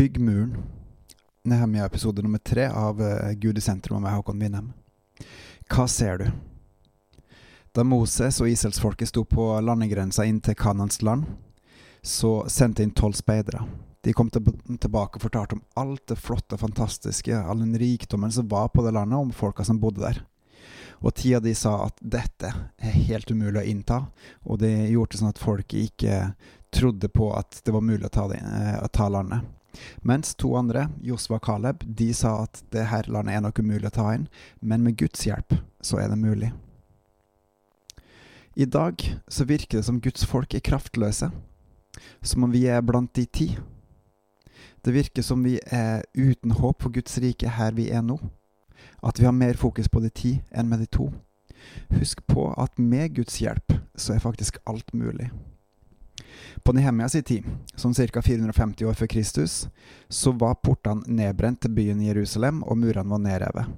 Bygg muren. Nehemia episode nummer tre av eh, Gud i sentrum med Håkon Winnem. Hva ser du? Da Moses og israelsfolket sto på landegrensa inn til Kanans land, så sendte inn tolv speidere. De kom tilbake og fortalte om alt det flotte og fantastiske, all den rikdommen som var på det landet, om folka som bodde der. Og ti av de sa at dette er helt umulig å innta, og det gjorde sånn at folket ikke trodde på at det var mulig å ta, det, eh, å ta landet. Mens to andre, Josva og Caleb, de sa at det her landet er nok umulig å ta inn, men med Guds hjelp så er det mulig. I dag så virker det som Guds folk er kraftløse, som om vi er blant de ti. Det virker som vi er uten håp for Guds rike her vi er nå, at vi har mer fokus på de ti enn med de to. Husk på at med Guds hjelp så er faktisk alt mulig. På Nehemia sin tid, som ca. 450 år før Kristus, så var portene nedbrent til byen Jerusalem, og murene var nedrevet.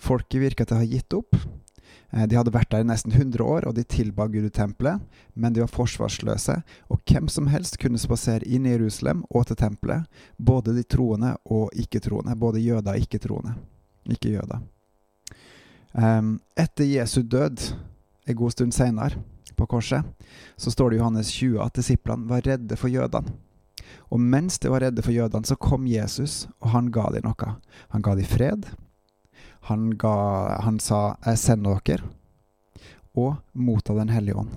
Folket virka til å ha gitt opp. Eh, de hadde vært der i nesten 100 år, og de tilba Gud i tempelet, men de var forsvarsløse, og hvem som helst kunne spasere inn i Jerusalem og til tempelet, både de troende og ikke-troende, både jøder og ikke-troende. Ikke jøder. Etter Jesu død, en god stund seinere, på korset, så står det i Johannes 20 at disiplene var redde for jødene. Og mens de var redde for jødene, så kom Jesus, og han ga dem noe. Han ga dem fred. Han, ga, han sa 'Jeg sender dere', og motta Den hellige ånd.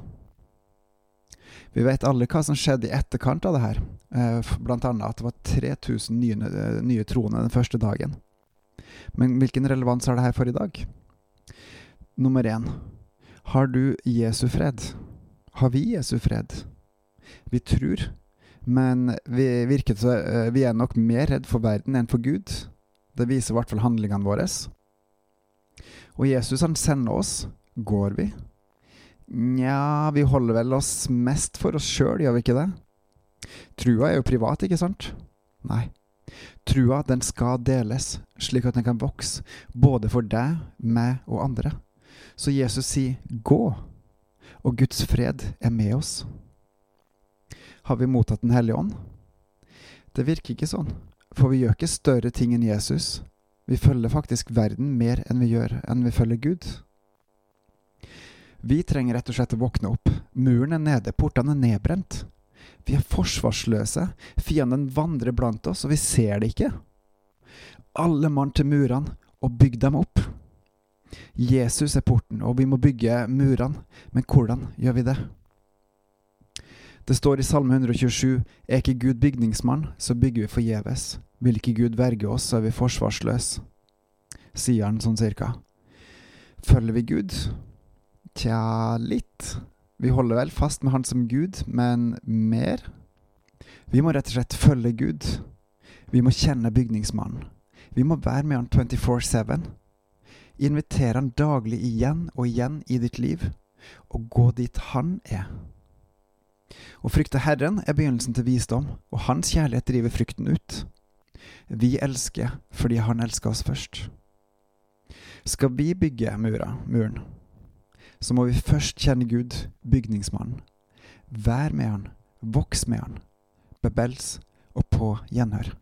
Vi vet alle hva som skjedde i etterkant av det her. Eh, blant annet at det var 3000 nye, eh, nye troende den første dagen. Men hvilken relevans har det her for i dag? Nummer én har du Jesu fred? Har vi Jesu fred? Vi tror, men vi virker eh, vi er nok mer redd for verden enn for Gud. Det viser i hvert fall handlingene våre. Og Jesus han sender oss. Går vi? Nja, vi holder vel oss mest for oss sjøl, gjør vi ikke det? Trua er jo privat, ikke sant? Nei. Trua den skal deles, slik at den kan vokse, både for deg, meg og andre. Så Jesus sier 'gå', og Guds fred er med oss. Har vi mottatt Den hellige ånd? Det virker ikke sånn, for vi gjør ikke større ting enn Jesus. Vi følger faktisk verden mer enn vi gjør enn vi følger Gud. Vi trenger rett og slett å våkne opp. Muren er nede, portene er nedbrent. Vi er forsvarsløse. Fienden vandrer blant oss, og vi ser det ikke. Alle mann til murene, og bygg dem opp. Jesus er porten, og vi må bygge murene. Men hvordan gjør vi det? Det står i Salme 127 Er ikke Gud bygningsmann, så bygger vi forgjeves. Vil ikke Gud verge oss, så er vi forsvarsløse. Sier han sånn cirka. Følger vi Gud? Tja, litt. Vi holder vel fast med Han som Gud, men mer? Vi må rett og slett følge Gud. Vi må kjenne bygningsmannen. Vi må være med han 24-7. Inviter han daglig igjen og igjen i ditt liv, og gå dit han er. Å frykte Herren er begynnelsen til visdom, og hans kjærlighet driver frykten ut. Vi elsker fordi han elsker oss først. Skal vi bygge mura, muren, så må vi først kjenne Gud, bygningsmannen. Vær med han, voks med han, bebels og på gjenhør.